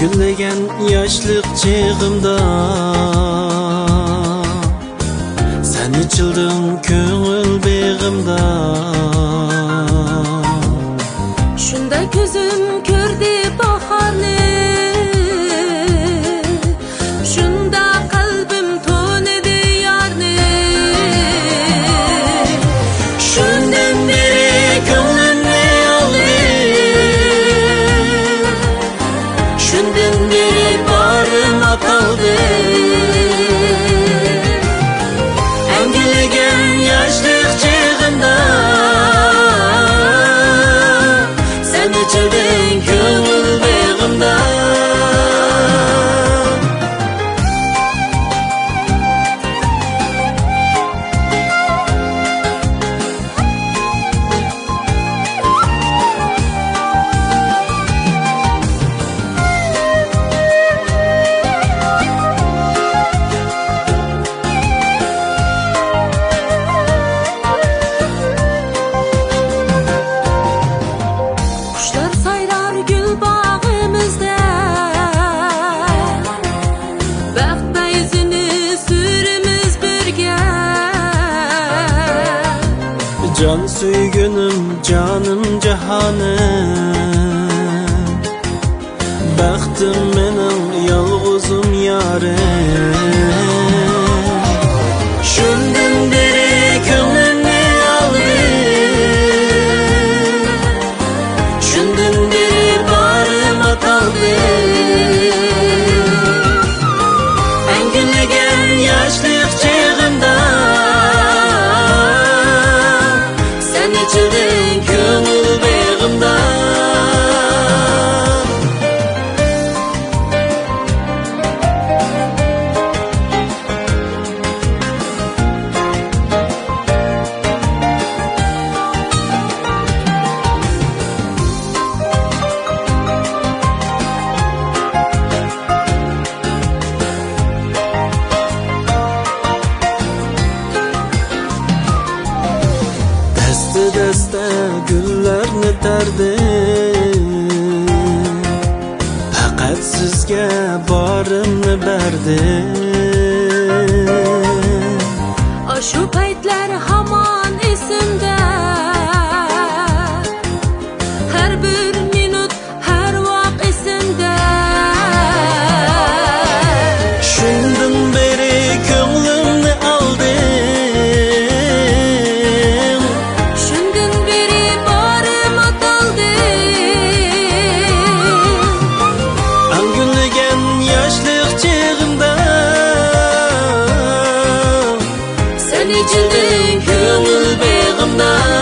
gullagan yoshlik chig'imda san ichilding ko'ngil beg'imda. Yeah. Can süygünüm canım cahanım Bəxtim mənim yalğızım yarım qaytardi faqat sizga borimni berdi. Shu Necili gönül beğimden